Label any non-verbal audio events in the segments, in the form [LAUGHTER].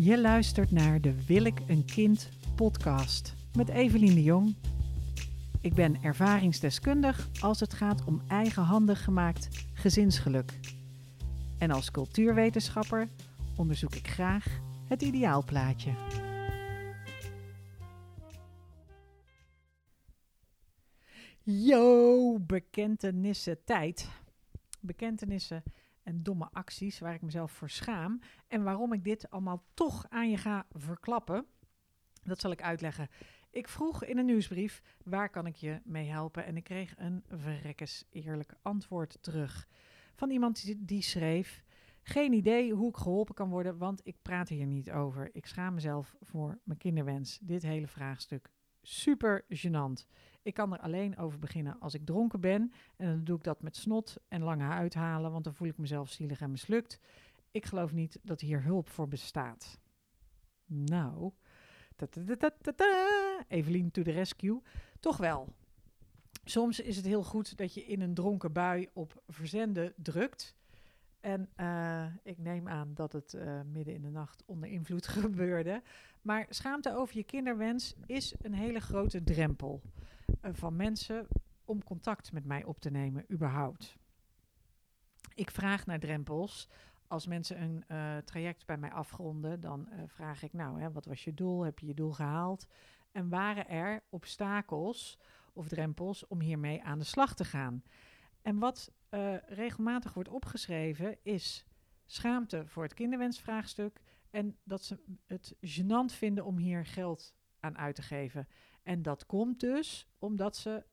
Je luistert naar de Wil ik een kind podcast met Evelien de Jong. Ik ben ervaringsdeskundig als het gaat om eigenhandig gemaakt gezinsgeluk. En als cultuurwetenschapper onderzoek ik graag het ideaalplaatje. Yo, bekentenissen tijd. Bekentenissen en domme acties waar ik mezelf voor schaam. En waarom ik dit allemaal toch aan je ga verklappen, dat zal ik uitleggen. Ik vroeg in een nieuwsbrief, waar kan ik je mee helpen? En ik kreeg een verrekkes eerlijk antwoord terug. Van iemand die, schreef, geen idee hoe ik geholpen kan worden, want ik praat hier niet over. Ik schaam mezelf voor mijn kinderwens. Dit hele vraagstuk. Super gênant. Ik kan er alleen over beginnen als ik dronken ben. En dan doe ik dat met snot en lange uithalen, want dan voel ik mezelf zielig en mislukt. Ik geloof niet dat hier hulp voor bestaat. Nou, Evelien to the rescue. Toch wel. Soms is het heel goed dat je in een dronken bui op verzenden drukt. En uh, ik neem aan dat het uh, midden in de nacht onder invloed [LAUGHS] gebeurde. Maar schaamte over je kinderwens is een hele grote drempel van mensen om contact met mij op te nemen, überhaupt. Ik vraag naar drempels. Als mensen een traject bij mij afronden, dan vraag ik: Nou, hè, wat was je doel? Heb je je doel gehaald? En waren er obstakels of drempels om hiermee aan de slag te gaan? En wat regelmatig wordt opgeschreven is schaamte voor het kinderwensvraagstuk en dat ze het gênant vinden om hier geld aan uit te geven. En dat komt dus omdat ze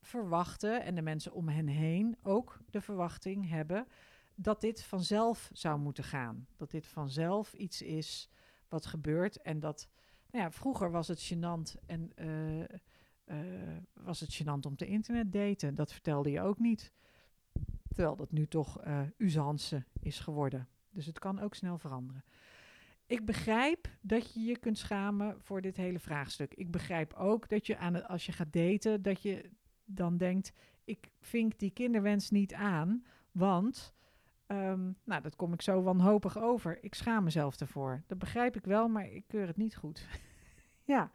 verwachten en de mensen om hen heen ook de verwachting hebben dat dit vanzelf zou moeten gaan. Dat dit vanzelf iets is wat gebeurt en dat, nou ja, vroeger was het gênant en uh, uh, was het gênant om te internet daten. Dat vertelde je ook niet. Terwijl dat nu toch uh, usance is geworden. Dus het kan ook snel veranderen. Ik begrijp dat je je kunt schamen voor dit hele vraagstuk. Ik begrijp ook dat je aan het, als je gaat daten, dat je dan denkt: ik vink die kinderwens niet aan, want. Um, nou, dat kom ik zo wanhopig over. Ik schaam mezelf ervoor. Dat begrijp ik wel, maar ik keur het niet goed. [LAUGHS] ja,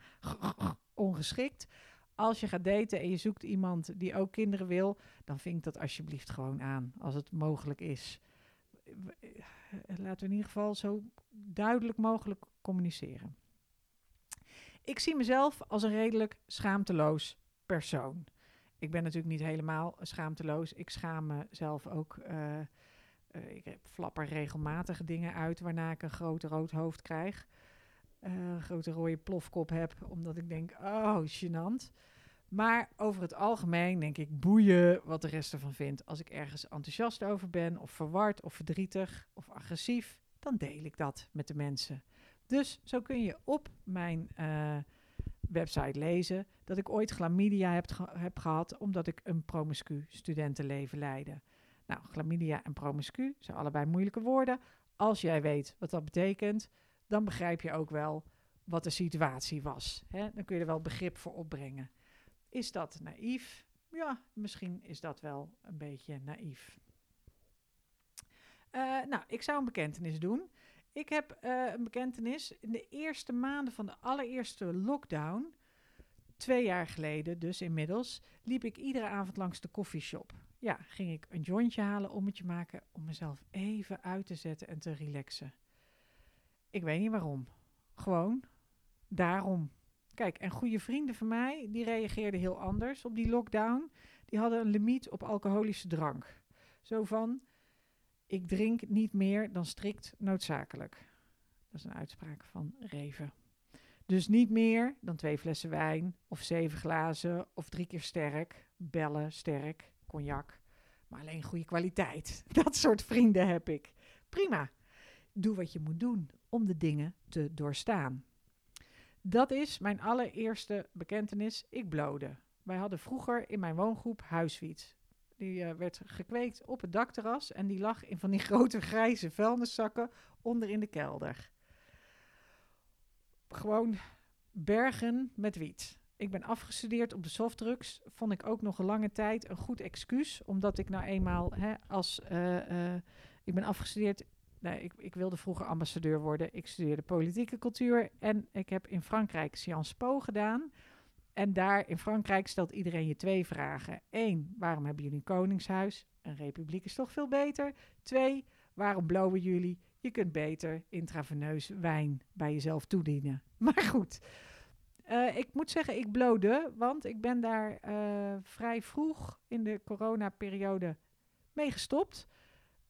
ongeschikt als je gaat daten en je zoekt iemand die ook kinderen wil, dan vink dat alsjeblieft gewoon aan, als het mogelijk is. Laten we in ieder geval zo duidelijk mogelijk communiceren. Ik zie mezelf als een redelijk schaamteloos persoon. Ik ben natuurlijk niet helemaal schaamteloos. Ik schaam mezelf ook. Uh, uh, ik flapper regelmatig dingen uit waarna ik een groot rood hoofd krijg uh, grote rode plofkop heb, omdat ik denk, oh, gênant. Maar over het algemeen denk ik, boeien wat de rest ervan vindt. Als ik ergens enthousiast over ben, of verward, of verdrietig, of agressief, dan deel ik dat met de mensen. Dus zo kun je op mijn uh, website lezen dat ik ooit chlamydia heb, heb gehad, omdat ik een promiscu studentenleven leidde. Nou, chlamydia en promiscu zijn allebei moeilijke woorden. Als jij weet wat dat betekent, dan begrijp je ook wel wat de situatie was. Hè? Dan kun je er wel begrip voor opbrengen. Is dat naïef? Ja, misschien is dat wel een beetje naïef. Uh, nou, ik zou een bekentenis doen. Ik heb uh, een bekentenis. In de eerste maanden van de allereerste lockdown, twee jaar geleden dus inmiddels, liep ik iedere avond langs de koffieshop. Ja, ging ik een jointje halen, ommetje maken, om mezelf even uit te zetten en te relaxen. Ik weet niet waarom. Gewoon daarom. Kijk, en goede vrienden van mij, die reageerden heel anders op die lockdown. Die hadden een limiet op alcoholische drank. Zo van, ik drink niet meer dan strikt noodzakelijk. Dat is een uitspraak van Reven. Dus niet meer dan twee flessen wijn, of zeven glazen, of drie keer sterk, bellen sterk, cognac. Maar alleen goede kwaliteit. [LAUGHS] Dat soort vrienden heb ik. Prima. Doe wat je moet doen om de dingen te doorstaan. Dat is mijn allereerste bekentenis. Ik blode. Wij hadden vroeger in mijn woongroep huiswiet. Die uh, werd gekweekt op het dakterras en die lag in van die [LAUGHS] grote grijze vuilniszakken onder in de kelder. Gewoon bergen met wiet. Ik ben afgestudeerd op de softdrugs. Vond ik ook nog een lange tijd een goed excuus. Omdat ik nou eenmaal hè, als... Uh, uh, ik ben afgestudeerd ik, ik wilde vroeger ambassadeur worden. Ik studeerde politieke cultuur en ik heb in Frankrijk Sciences Po gedaan. En daar in Frankrijk stelt iedereen je twee vragen. Eén, waarom hebben jullie een koningshuis? Een republiek is toch veel beter? Twee, waarom blowen jullie? Je kunt beter intraveneus wijn bij jezelf toedienen. [LAUGHS] Maar goed, uh, ik moet zeggen, ik blode, want ik ben daar uh, vrij vroeg in de coronaperiode mee gestopt.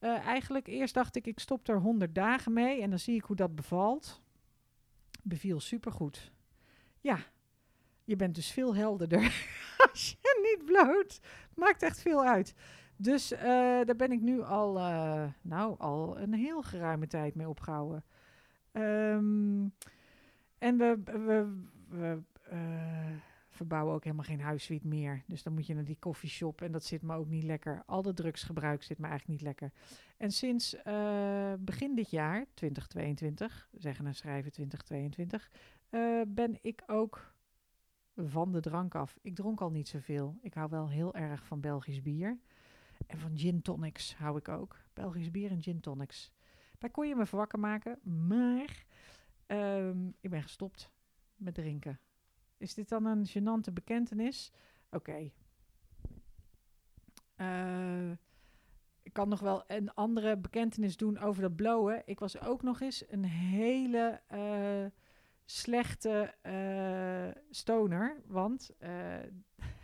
Uh, eigenlijk eerst dacht ik, ik stop er 100 dagen mee en dan zie ik hoe dat bevalt. Beviel supergoed. Ja, je bent dus veel helderder [LAUGHS] als je niet bloot. Maakt echt veel uit. Dus uh, daar ben ik nu al, uh, nou, al een heel geruime tijd mee opgehouden. Um, en we, we, verbouwen ook helemaal geen huissuite meer. Dus dan moet je naar die koffieshop en dat zit me ook niet lekker. Al de drugsgebruik zit me eigenlijk niet lekker. En sinds begin dit jaar, 2022, zeggen en schrijven 2022, ben ik ook van de drank af. Ik dronk al niet zoveel. Ik hou wel heel erg van Belgisch bier. En van gin tonics hou ik ook. Belgisch bier en gin tonics. Daar kon je me voor wakker maken. Maar um, ik ben gestopt met drinken. Is dit dan een gênante bekentenis? Oké. Uh, ik kan nog wel een andere bekentenis doen over dat blowen. Ik was ook nog eens een hele... Uh, slechte uh, stoner. Want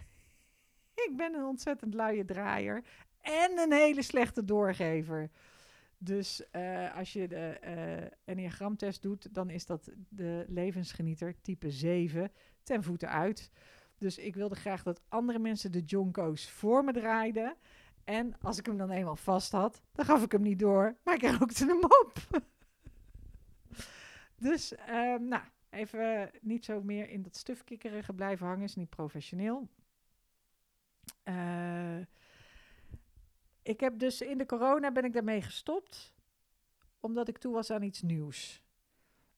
[LAUGHS] ik ben een ontzettend luie draaier en een hele slechte doorgever. Dus uh, als je de enneagramtest doet, dan is dat de levensgenieter type 7 ten voeten uit. Dus ik wilde graag dat andere mensen de jonko's voor me draaiden. En als ik hem dan eenmaal vast had, dan gaf ik hem niet door, maar ik [LAUGHS] rookte hem op. [LAUGHS] Dus, um, nou, even niet zo meer in dat stufkikkerige blijven hangen. Is niet professioneel. Uh, ik heb dus in de corona ben ik daarmee gestopt. Omdat ik toe was aan iets nieuws.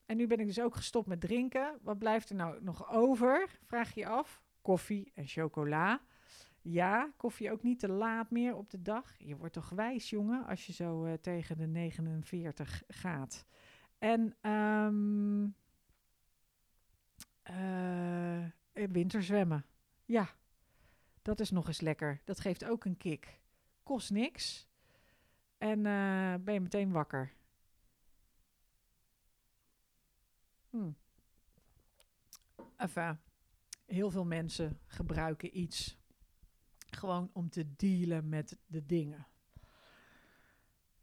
En nu ben ik dus ook gestopt met drinken. Wat blijft er nou nog over? Vraag je af. Koffie en chocola. Ja, koffie ook niet te laat meer op de dag. Je wordt toch wijs, jongen, als je zo uh, tegen de 49 gaat. En um, uh, winterzwemmen. Ja, dat is nog eens lekker. Dat geeft ook een kick. Kost niks. En uh, ben je meteen wakker. Hm. Enfin, heel veel mensen gebruiken iets gewoon om te dealen met de dingen.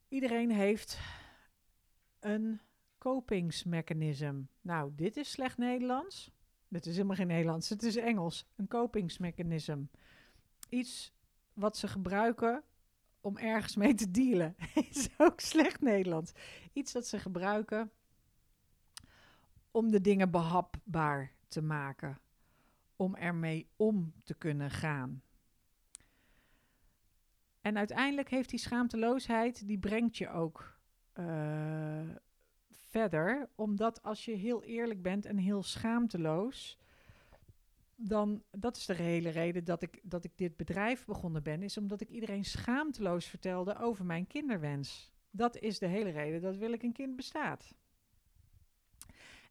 Iedereen heeft een kopingsmechanism. Nou, dit is slecht Nederlands. Dit is helemaal geen Nederlands, het is Engels. Een kopingsmechanism. Iets wat ze gebruiken om ergens mee te dealen. [LAUGHS] is ook slecht Nederlands. Iets dat ze gebruiken om de dingen behapbaar te maken. Om ermee om te kunnen gaan. En uiteindelijk heeft die schaamteloosheid, die brengt je ook uh, verder. Omdat als je heel eerlijk bent en heel schaamteloos, dan, dat is de hele reden dat ik, dat ik dit bedrijf begonnen ben, is omdat ik iedereen schaamteloos vertelde over mijn kinderwens. Dat is de hele reden dat wil ik een kind bestaat.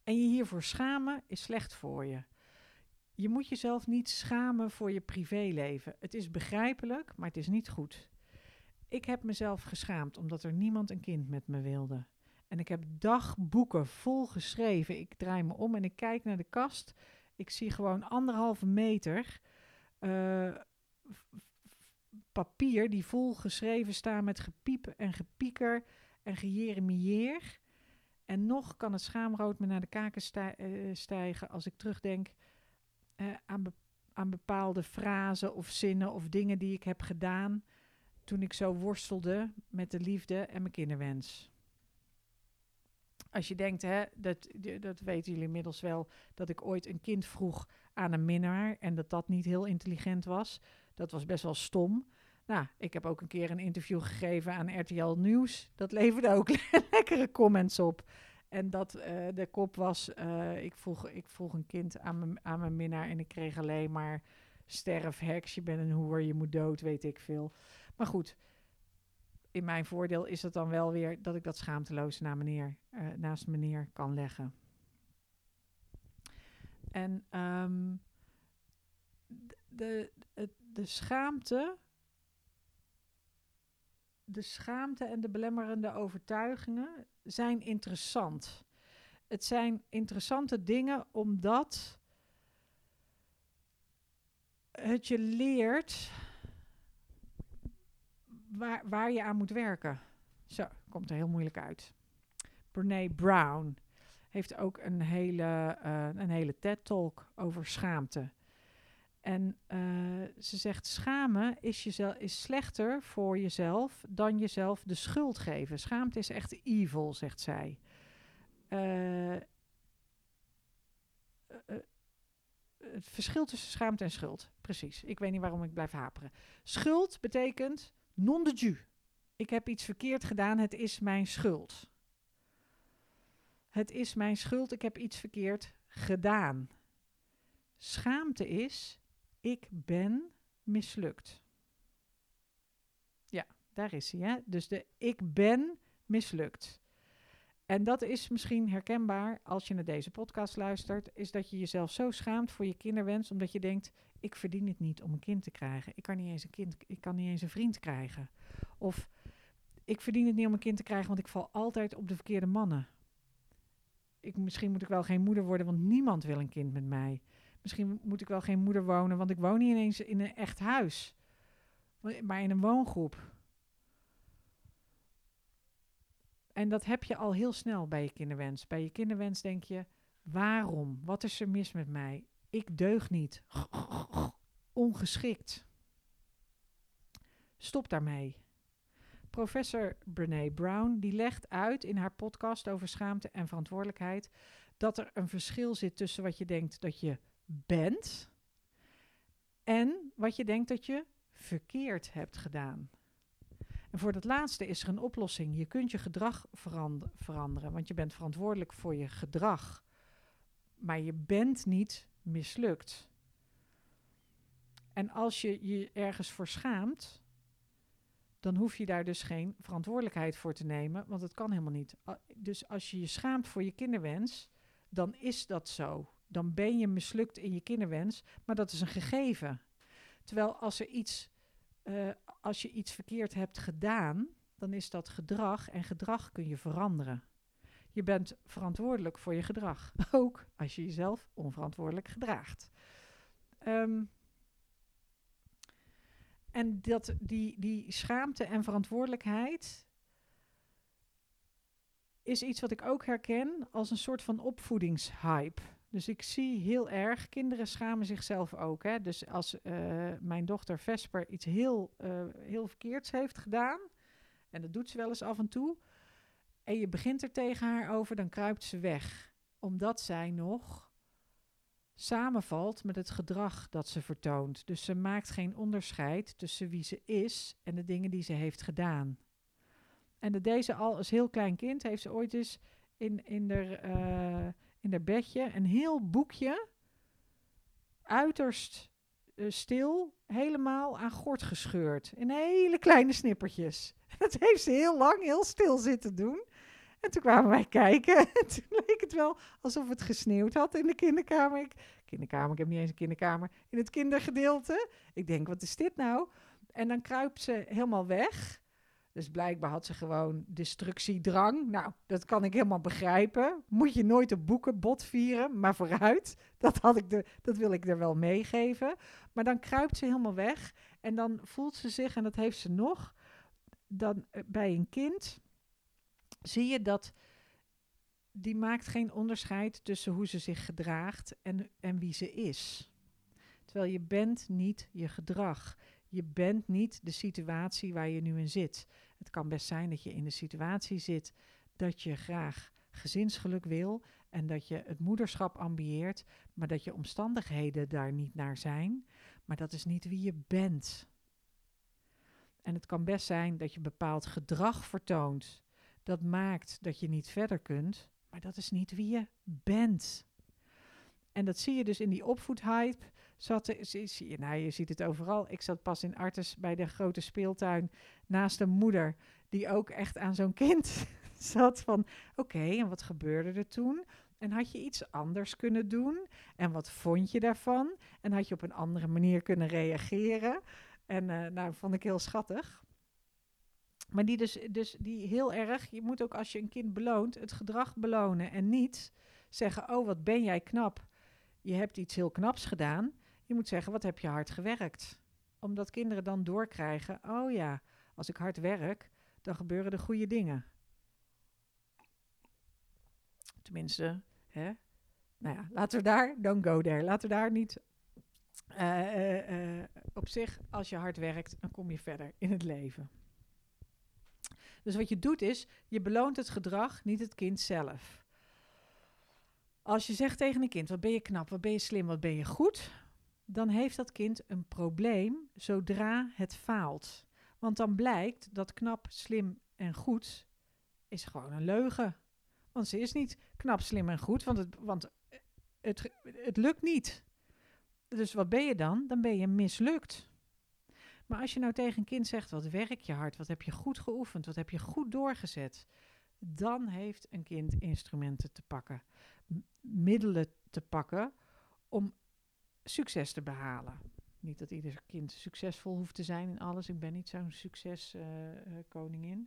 En je hiervoor schamen is slecht voor je. Je moet jezelf niet schamen voor je privéleven. Het is begrijpelijk, maar het is niet goed. Ik heb mezelf geschaamd omdat er niemand een kind met me wilde. En ik heb dagboeken vol geschreven. Ik draai me om en ik kijk naar de kast. Ik zie gewoon anderhalve meter uh, papier die vol geschreven staan met gepiep en gepieker en gejeremieer. En nog kan het schaamrood me naar de kaken uh, stijgen als ik terugdenk uh, aan, aan bepaalde frasen of zinnen of dingen die ik heb gedaan toen ik zo worstelde met de liefde en mijn kinderwens als je denkt, hè, dat, dat weten jullie inmiddels wel, dat ik ooit een kind vroeg aan een minnaar en dat dat niet heel intelligent was. Dat was best wel stom. Nou, ik heb ook een keer een interview gegeven aan RTL Nieuws. Dat leverde ook [LAUGHS] lekkere comments op. En dat uh, de kop was, uh, ik, vroeg, ik vroeg een kind aan mijn minnaar en ik kreeg alleen maar sterf, heks, je bent een hoer, je moet dood, weet ik veel. Maar goed, in mijn voordeel is het dan wel weer dat ik dat schaamteloos meneer, eh, naast meneer kan leggen. En ehm, de, de schaamte de schaamte en de belemmerende overtuigingen zijn interessant. Het zijn interessante dingen omdat het je leert waar, waar je aan moet werken. Zo, komt er heel moeilijk uit. Brene Brown heeft ook een hele, uh, een hele TED-talk over schaamte. En uh, ze zegt: schamen is, jezelf, is slechter voor jezelf dan jezelf de schuld geven. Schaamte is echt evil, zegt zij. Uh, het verschil tussen schaamte en schuld. Precies. Ik weet niet waarom ik blijf haperen. Schuld betekent non de. Ik heb iets verkeerd gedaan, het is mijn schuld. Het is mijn schuld, ik heb iets verkeerd gedaan. Schaamte is, ik ben mislukt. Ja, daar is hij. Hè? Dus de ik ben mislukt. En dat is misschien herkenbaar als je naar deze podcast luistert, is dat je jezelf zo schaamt voor je kinderwens, omdat je denkt, ik verdien het niet om een kind te krijgen. Ik kan niet eens een kind, ik kan niet eens een vriend krijgen. Of ik verdien het niet om een kind te krijgen, want ik val altijd op de verkeerde mannen. Ik, misschien moet ik wel geen moeder worden, want niemand wil een kind met mij. Misschien moet ik wel geen moeder wonen, want ik woon niet ineens in een echt huis, maar in een woongroep. En dat heb je al heel snel bij je kinderwens. Bij je kinderwens denk je: waarom? Wat is er mis met mij? Ik deug niet. [LAUGHS] Ongeschikt. Stop daarmee. Professor Brene Brown die legt uit in haar podcast over schaamte en verantwoordelijkheid dat er een verschil zit tussen wat je denkt dat je bent en wat je denkt dat je verkeerd hebt gedaan. En voor dat laatste is er een oplossing. Je kunt je gedrag veranderen, want je bent verantwoordelijk voor je gedrag. Maar je bent niet mislukt. En als je je ergens voor schaamt, dan hoef je daar dus geen verantwoordelijkheid voor te nemen, want het kan helemaal niet. Dus als je je schaamt voor je kinderwens, dan is dat zo. Dan ben je mislukt in je kinderwens, maar dat is een gegeven. Terwijl als er iets uh, als je iets verkeerd hebt gedaan, dan is dat gedrag en gedrag kun je veranderen. Je bent verantwoordelijk voor je gedrag, [LAUGHS] ook als je jezelf onverantwoordelijk gedraagt. Um, en dat, die, die schaamte en verantwoordelijkheid is iets wat ik ook herken als een soort van opvoedingshype. Dus ik zie heel erg, kinderen schamen zichzelf ook. Hè? Dus als uh, mijn dochter Vesper iets heel, uh, heel verkeerds heeft gedaan, en dat doet ze wel eens af en toe, en je begint er tegen haar over, dan kruipt ze weg. Omdat zij nog samenvalt met het gedrag dat ze vertoont. Dus ze maakt geen onderscheid tussen wie ze is en de dingen die ze heeft gedaan. En dat deze al als heel klein kind heeft ze ooit eens in, in de. Uh, in haar bedje, een heel boekje, uiterst uh, stil, helemaal aan gort gescheurd. In hele kleine snippertjes. [LAUGHS] Dat heeft ze heel lang, heel stil zitten doen. En toen kwamen wij kijken. [LAUGHS] En toen leek het wel alsof het gesneeuwd had in de kinderkamer. Ik, kinderkamer, ik heb niet eens een kinderkamer. In het kindergedeelte. Ik denk, wat is dit nou? En dan kruipt ze helemaal weg. Dus blijkbaar had ze gewoon destructiedrang. Nou, dat kan ik helemaal begrijpen. Moet je nooit op boeken bot vieren, maar vooruit. [LAUGHS] Dat, had ik de, dat wil ik er wel meegeven. Maar dan kruipt ze helemaal weg. En dan voelt ze zich, en dat heeft ze nog, dan eh, bij een kind zie je dat die maakt geen onderscheid tussen hoe ze zich gedraagt en, en wie ze is. Terwijl je bent niet je gedrag. Je bent niet de situatie waar je nu in zit. Het kan best zijn dat je in de situatie zit dat je graag gezinsgeluk wil en dat je het moederschap ambieert, maar dat je omstandigheden daar niet naar zijn. Maar dat is niet wie je bent. En het kan best zijn dat je bepaald gedrag vertoont. Dat maakt dat je niet verder kunt, maar dat is niet wie je bent. En dat zie je dus in die opvoedhype zat, zie, je, nou, je ziet het overal. Ik zat pas in Artes bij de grote speeltuin naast een moeder die ook echt aan zo'n kind [LAUGHS] zat van, oké, en wat gebeurde er toen? En had je iets anders kunnen doen? En wat vond je daarvan? En had je op een andere manier kunnen reageren? En uh, nou, vond ik heel schattig. Maar die dus, dus die heel erg, je moet ook als je een kind beloont, het gedrag belonen en niet zeggen, oh wat ben jij knap, je hebt iets heel knaps gedaan. Je moet zeggen, wat heb je hard gewerkt? Omdat kinderen dan doorkrijgen, oh ja, als ik hard werk, dan gebeuren er goede dingen. Tenminste, hè? Nou ja, laten we daar, don't go there. Laten we daar niet. Uh, uh, op zich, als je hard werkt, dan kom je verder in het leven. Dus wat je doet is, je beloont het gedrag, niet het kind zelf. Als je zegt tegen een kind, wat ben je knap, wat ben je slim, wat ben je goed, dan heeft dat kind een probleem zodra het faalt. Want dan blijkt dat knap, slim en goed is gewoon een leugen. Want ze is niet knap, slim en goed, want het, want het, het lukt niet. Dus wat ben je dan? Dan ben je mislukt. Maar als je nou tegen een kind zegt, wat werk je hard, wat heb je goed geoefend, wat heb je goed doorgezet, dan heeft een kind instrumenten te pakken, middelen te pakken om succes te behalen. Niet dat ieder kind succesvol hoeft te zijn in alles. Ik ben niet zo'n succeskoningin. Uh,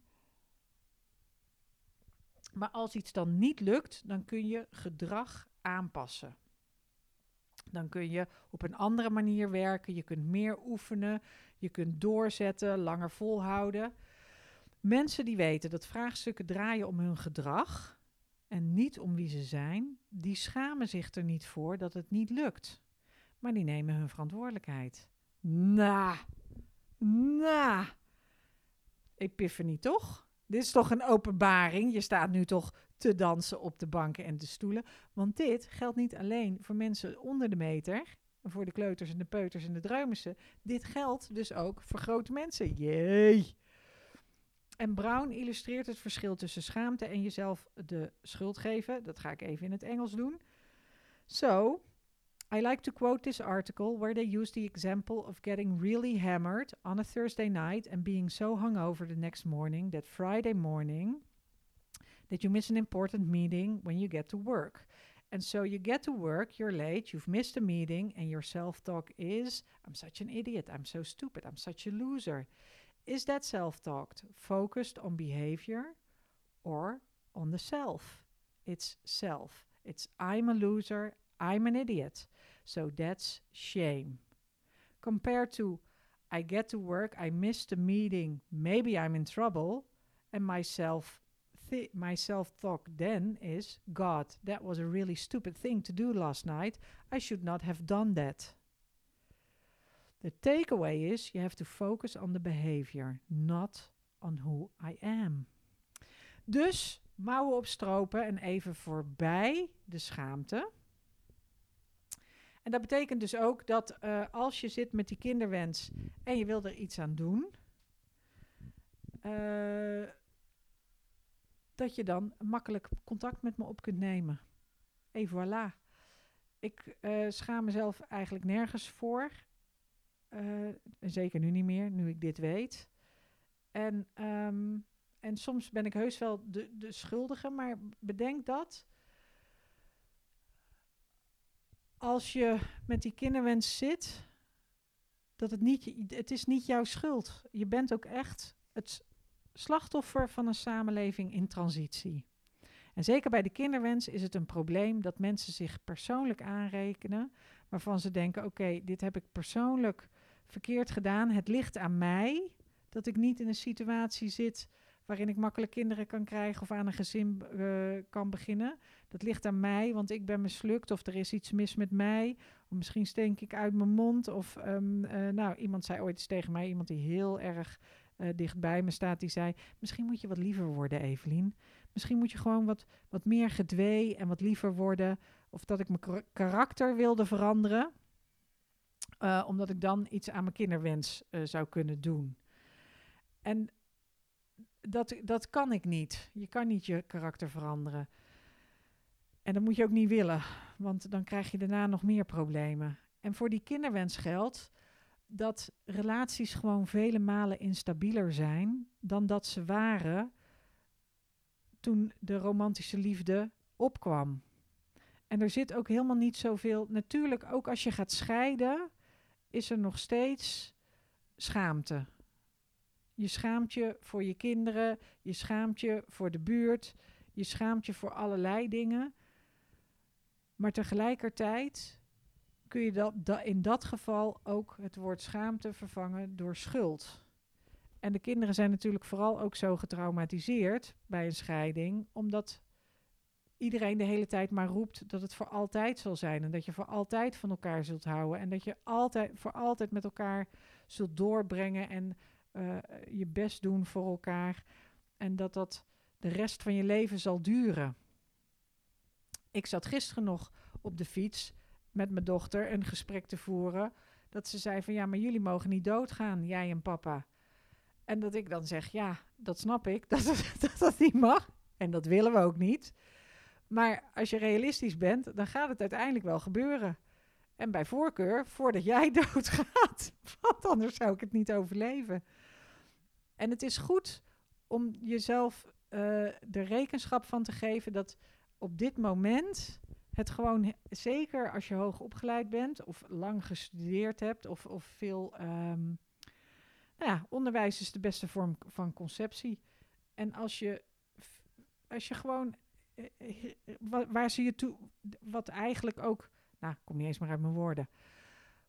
maar als iets dan niet lukt, dan kun je gedrag aanpassen. Dan kun je op een andere manier werken. Je kunt meer oefenen. Je kunt doorzetten, langer volhouden. Mensen die weten dat vraagstukken draaien om hun gedrag en niet om wie ze zijn, die schamen zich er niet voor dat het niet lukt. Maar die nemen hun verantwoordelijkheid. Na, na. Epiphany toch? Dit is toch een openbaring? Je staat nu toch te dansen op de banken en de stoelen. Want dit geldt niet alleen voor mensen onder de meter, voor de kleuters en de peuters en de druimessen. Dit geldt dus ook voor grote mensen. Jee! En Brown illustreert het verschil tussen schaamte en jezelf de schuld geven. Dat ga ik even in het Engels doen. So, I like to quote this article where they use the example of getting really hammered on a Thursday night and being so hungover the next morning that Friday morning that you miss an important meeting when you get to work. And so you get to work, you're late, you've missed a meeting, and your self talk is, I'm such an idiot, I'm so stupid, I'm such a loser. Is that self talk focused on behavior or on the self? It's self. It's I'm a loser, I'm an idiot. So that's shame. Compared to I get to work, I missed a meeting, maybe I'm in trouble, and myself my self talk then is God, that was a really stupid thing to do last night. I should not have done that. The takeaway is you have to focus on the behavior, not on who I am. Dus mouwen opstropen en even voorbij de schaamte. En dat betekent dus ook dat uh, als je zit met die kinderwens en je wil er iets aan doen, uh, dat je dan makkelijk contact met me op kunt nemen. Et voilà. Ik uh, schaam mezelf eigenlijk nergens voor. Zeker nu niet meer, nu ik dit weet. En, um, en soms ben ik heus wel de, de schuldige, maar bedenk dat. Als je met die kinderwens zit, dat het niet, het is niet jouw schuld. Je bent ook echt het slachtoffer van een samenleving in transitie. En zeker bij de kinderwens is het een probleem dat mensen zich persoonlijk aanrekenen, waarvan ze denken: oké, dit heb ik persoonlijk verkeerd gedaan. Het ligt aan mij dat ik niet in een situatie zit waarin ik makkelijk kinderen kan krijgen of aan een gezin uh, kan beginnen. Dat ligt aan mij, want ik ben mislukt of er is iets mis met mij. Of misschien stink ik uit mijn mond. Of um, uh, nou, iemand zei ooit eens tegen mij, iemand die heel erg uh, dichtbij me staat, die zei: Misschien moet je wat liever worden, Evelien. Misschien moet je gewoon wat, wat meer gedwee en wat liever worden. Of dat ik mijn karakter wilde veranderen. Omdat ik dan iets aan mijn kinderwens zou kunnen doen. En dat, dat kan ik niet. Je kan niet je karakter veranderen. En dat moet je ook niet willen, want dan krijg je daarna nog meer problemen. En voor die kinderwens geldt dat relaties gewoon vele malen instabieler zijn dan dat ze waren toen de romantische liefde opkwam. En er zit ook helemaal niet zoveel. Natuurlijk, ook als je gaat scheiden, is er nog steeds schaamte. Je schaamt je voor je kinderen, je schaamt je voor de buurt, je schaamt je voor allerlei dingen. Maar tegelijkertijd kun je dat, in dat geval ook het woord schaamte vervangen door schuld. En de kinderen zijn natuurlijk vooral ook zo getraumatiseerd bij een scheiding, omdat iedereen de hele tijd maar roept dat het voor altijd zal zijn en dat je voor altijd van elkaar zult houden en dat je altijd voor altijd met elkaar zult doorbrengen en uh, je best doen voor elkaar en dat dat de rest van je leven zal duren. Ik zat gisteren nog op de fiets met mijn dochter een gesprek te voeren. Dat ze zei van ja, maar jullie mogen niet doodgaan, jij en papa. En dat ik dan zeg, ja, dat snap ik, [LAUGHS] dat dat, dat niet mag. En dat willen we ook niet. Maar als je realistisch bent, dan gaat het uiteindelijk wel gebeuren. En bij voorkeur voordat jij [LAUGHS] doodgaat. Want anders zou ik het niet overleven. En het is goed om jezelf uh, de rekenschap van te geven dat op dit moment het gewoon, zeker als je hoog opgeleid bent of lang gestudeerd hebt of, of veel, um, nou ja, onderwijs is de beste vorm van conceptie. En als je, als je gewoon, eh, waar, zie je toe, wat eigenlijk ook, nou, kom niet eens maar uit mijn woorden.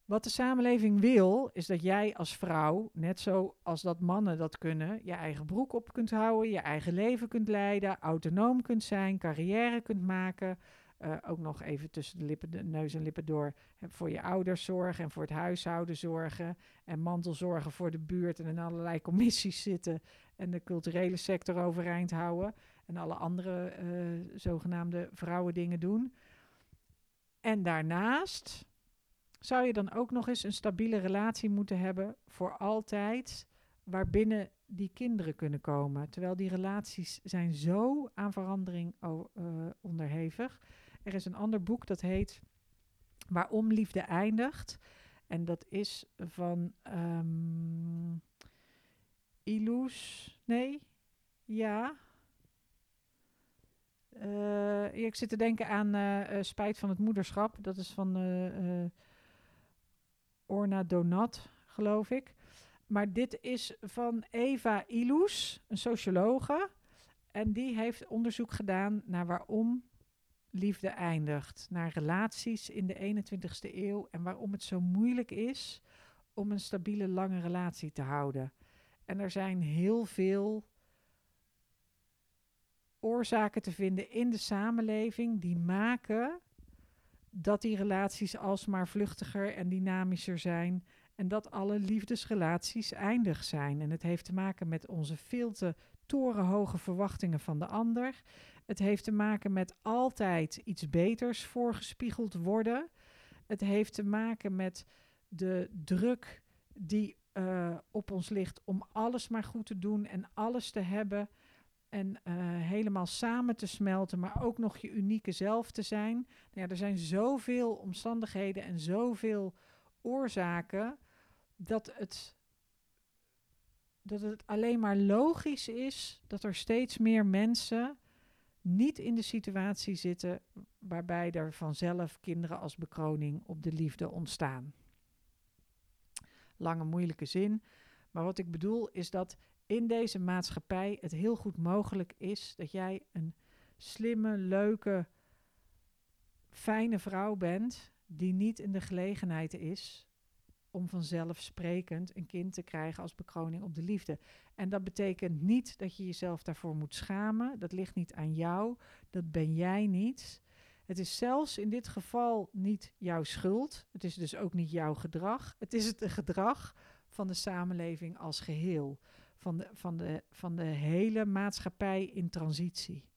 Wat de samenleving wil, is dat jij als vrouw, net zo als dat mannen dat kunnen, je eigen broek op kunt houden, je eigen leven kunt leiden, autonoom kunt zijn, carrière kunt maken, uh, ook nog even tussen de, lippen, de neus en lippen door voor je ouders zorgen en voor het huishouden zorgen. En mantelzorgen voor de buurt en in allerlei commissies zitten en de culturele sector overeind houden. En alle andere uh, zogenaamde vrouwendingen doen. En daarnaast zou je dan ook nog eens een stabiele relatie moeten hebben voor altijd, waarbinnen die kinderen kunnen komen. Terwijl die relaties zijn zo aan verandering uh, onderhevig. Er is een ander boek dat heet Waarom liefde eindigt. En dat is van um, Ilus. Nee? Ja. Uh, ik zit te denken aan uh, Spijt van het moederschap. Dat is van Orna Donat, geloof ik. Maar dit is van Eva Ilus, een sociologe. En die heeft onderzoek gedaan naar waarom liefde eindigt, naar relaties in de 21ste eeuw en waarom het zo moeilijk is om een stabiele lange relatie te houden. En er zijn heel veel oorzaken te vinden in de samenleving die maken dat die relaties alsmaar vluchtiger en dynamischer zijn en dat alle liefdesrelaties eindig zijn. En het heeft te maken met onze veel te torenhoge verwachtingen van de ander. Het heeft te maken met altijd iets beters voorgespiegeld worden. Het heeft te maken met de druk die uh, op ons ligt om alles maar goed te doen en alles te hebben en uh, helemaal samen te smelten, maar ook nog je unieke zelf te zijn. Nou ja, er zijn zoveel omstandigheden en zoveel oorzaken dat het, dat het alleen maar logisch is dat er steeds meer mensen niet in de situatie zitten waarbij er vanzelf kinderen als bekroning op de liefde ontstaan. Lange moeilijke zin, maar wat ik bedoel is dat in deze maatschappij het heel goed mogelijk is dat jij een slimme, leuke, fijne vrouw bent die niet in de gelegenheid is om vanzelfsprekend een kind te krijgen als bekroning op de liefde. En dat betekent niet dat je jezelf daarvoor moet schamen. Dat ligt niet aan jou. Dat ben jij niet. Het is zelfs in dit geval niet jouw schuld. Het is dus ook niet jouw gedrag. Het is het gedrag van de samenleving als geheel. Van de, van de, van de hele maatschappij in transitie.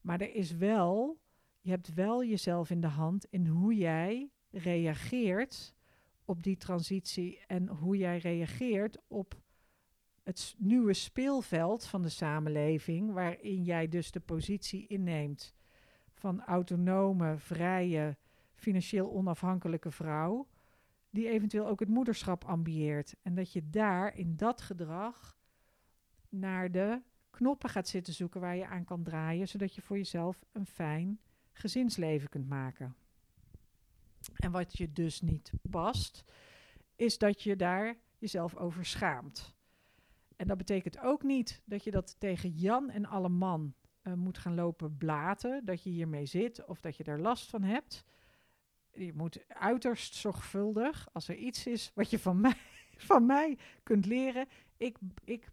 Maar er is wel, je hebt wel jezelf in de hand in hoe jij reageert op die transitie en hoe jij reageert op het nieuwe speelveld van de samenleving, waarin jij dus de positie inneemt van autonome, vrije, financieel onafhankelijke vrouw, die eventueel ook het moederschap ambieert. En dat je daar in dat gedrag naar de knoppen gaat zitten zoeken waar je aan kan draaien, zodat je voor jezelf een fijn gezinsleven kunt maken. En wat je dus niet past, is dat je daar jezelf over schaamt. En dat betekent ook niet dat je dat tegen Jan en alle man uh, moet gaan lopen blaten, dat je hiermee zit of dat je er last van hebt. Je moet uiterst zorgvuldig, als er iets is wat je van [LAUGHS] mij, van mij kunt leren. Ik, ik,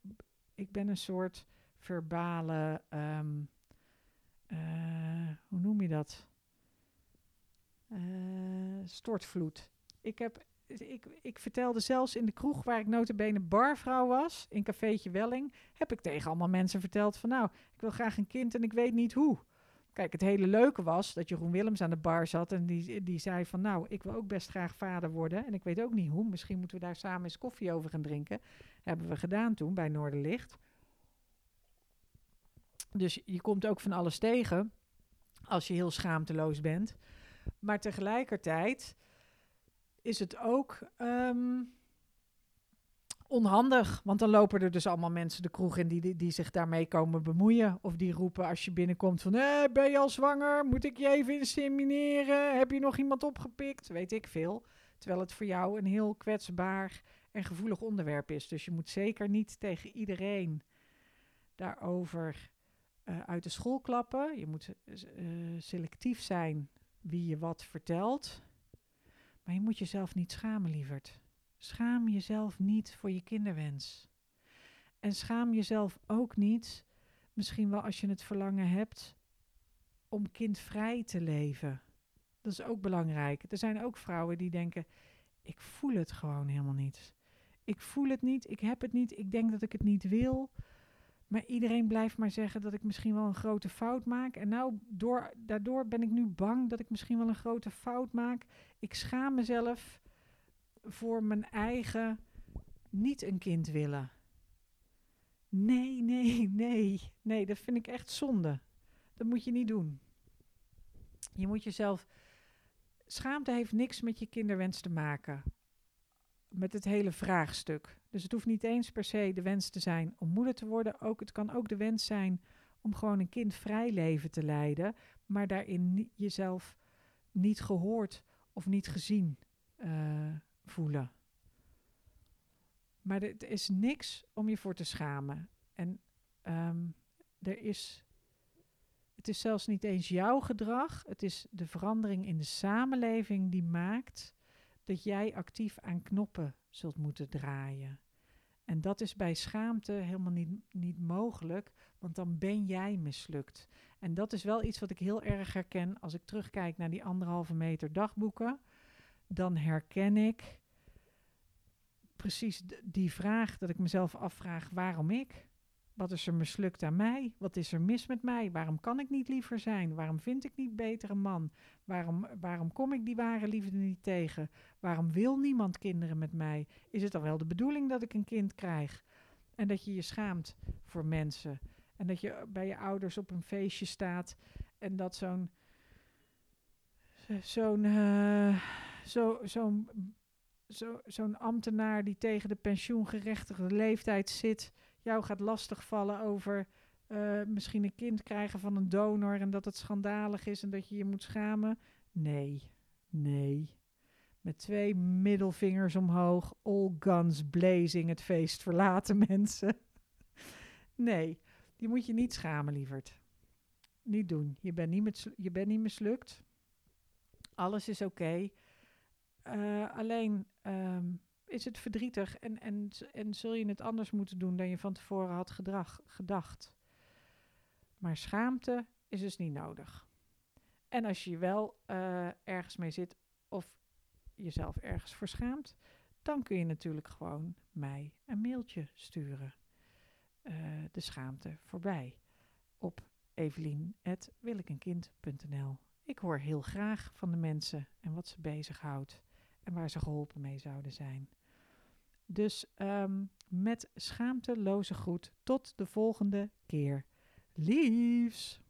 ik ben een soort verbale, um, hoe noem je dat? Uh, stortvloed. Ik, heb, ik, ik vertelde zelfs in de kroeg waar ik notabene barvrouw was, in cafeetje Welling, heb ik tegen allemaal mensen verteld van nou, ik wil graag een kind en ik weet niet hoe. Kijk, het hele leuke was dat Jeroen Willems aan de bar zat en die, die zei van nou, ik wil ook best graag vader worden en ik weet ook niet hoe. Misschien moeten we daar samen eens koffie over gaan drinken. Hebben we gedaan toen bij Noorderlicht. Dus je komt ook van alles tegen als je heel schaamteloos bent. Maar tegelijkertijd is het ook ehm, onhandig. Want dan lopen er dus allemaal mensen de kroeg in die, die, zich daarmee komen bemoeien. Of die roepen als je binnenkomt van... Eh, ben je al zwanger? Moet ik je even insemineren? Heb je nog iemand opgepikt? Weet ik veel. Terwijl het voor jou een heel kwetsbaar en gevoelig onderwerp is. Dus je moet zeker niet tegen iedereen daarover uh, uit de school klappen. Je moet uh, selectief zijn wie je wat vertelt. Maar je moet jezelf niet schamen, lieverd. Schaam jezelf niet voor je kinderwens. En schaam jezelf ook niet, misschien wel als je het verlangen hebt, om kindvrij te leven. Dat is ook belangrijk. Er zijn ook vrouwen die denken: ik voel het gewoon helemaal niet. Ik voel het niet, ik heb het niet, ik denk dat ik het niet wil. Maar iedereen blijft maar zeggen dat ik misschien wel een grote fout maak. En nou, door, daardoor ben ik nu bang dat ik misschien wel een grote fout maak. Ik schaam mezelf voor mijn eigen niet een kind willen. Nee, nee, nee. Nee, dat vind ik echt zonde. Dat moet je niet doen. Je moet jezelf. Schaamte heeft niks met je kinderwens te maken. Met het hele vraagstuk. Dus het hoeft niet eens per se de wens te zijn om moeder te worden. Ook, het kan ook de wens zijn om gewoon een kindvrij leven te leiden, maar daarin jezelf niet gehoord of niet gezien uh, voelen. Maar er is niks om je voor te schamen. En um, er is, het is zelfs niet eens jouw gedrag. Het is de verandering in de samenleving die maakt dat jij actief aan knoppen zult moeten draaien. En dat is bij schaamte helemaal niet, niet mogelijk, want dan ben jij mislukt. En dat is wel iets wat ik heel erg herken als ik terugkijk naar die anderhalve meter dagboeken. Dan herken ik precies die vraag dat ik mezelf afvraag: waarom ik? Wat is er mislukt aan mij? Wat is er mis met mij? Waarom kan ik niet liever zijn? Waarom vind ik niet beter een man? Waarom, waarom kom ik die ware liefde niet tegen? Waarom wil niemand kinderen met mij? Is het dan wel de bedoeling dat ik een kind krijg? En dat je je schaamt voor mensen. En dat je bij je ouders op een feestje staat en dat zo'n zo'n zo, zo'n zo, zo'n ambtenaar die tegen de pensioengerechtigde leeftijd zit, jou gaat lastigvallen over uh, misschien een kind krijgen van een donor en dat het schandalig is en dat je je moet schamen. Nee, nee. Met twee middelvingers omhoog, all guns blazing, het feest verlaten [LAUGHS] mensen. nee, die moet je niet schamen, lieverd. Niet doen. Je bent niet, je bent niet mislukt. Alles is oké. Uh, alleen um, is het verdrietig en, en, en zul je het anders moeten doen dan je van tevoren had gedrag, gedacht. Maar schaamte is dus niet nodig. En als je wel uh, ergens mee zit of jezelf ergens verschaamt, dan kun je natuurlijk gewoon mij een mailtje sturen. Uh, de schaamte voorbij op evelien.willekenkind.nl. Ik hoor heel graag van de mensen en wat ze bezighoudt waar ze geholpen mee zouden zijn. Dus um, met schaamteloze groet tot de volgende keer. Liefs!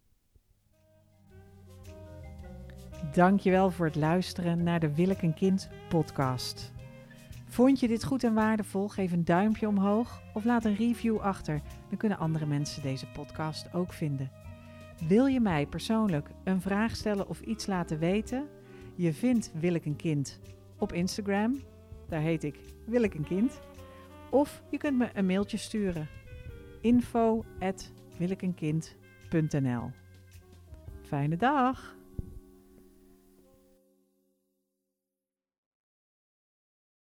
Dankjewel voor het luisteren naar de Wil ik een kind podcast. Vond je dit goed en waardevol? Geef een duimpje omhoog of laat een review achter. Dan kunnen andere mensen deze podcast ook vinden. Wil je mij persoonlijk een vraag stellen of iets laten weten? Je vindt Wil ik een kind op Instagram. Daar heet ik Wil ik een kind. Of je kunt me een mailtje sturen. info@wilikenkind.nl Fijne dag!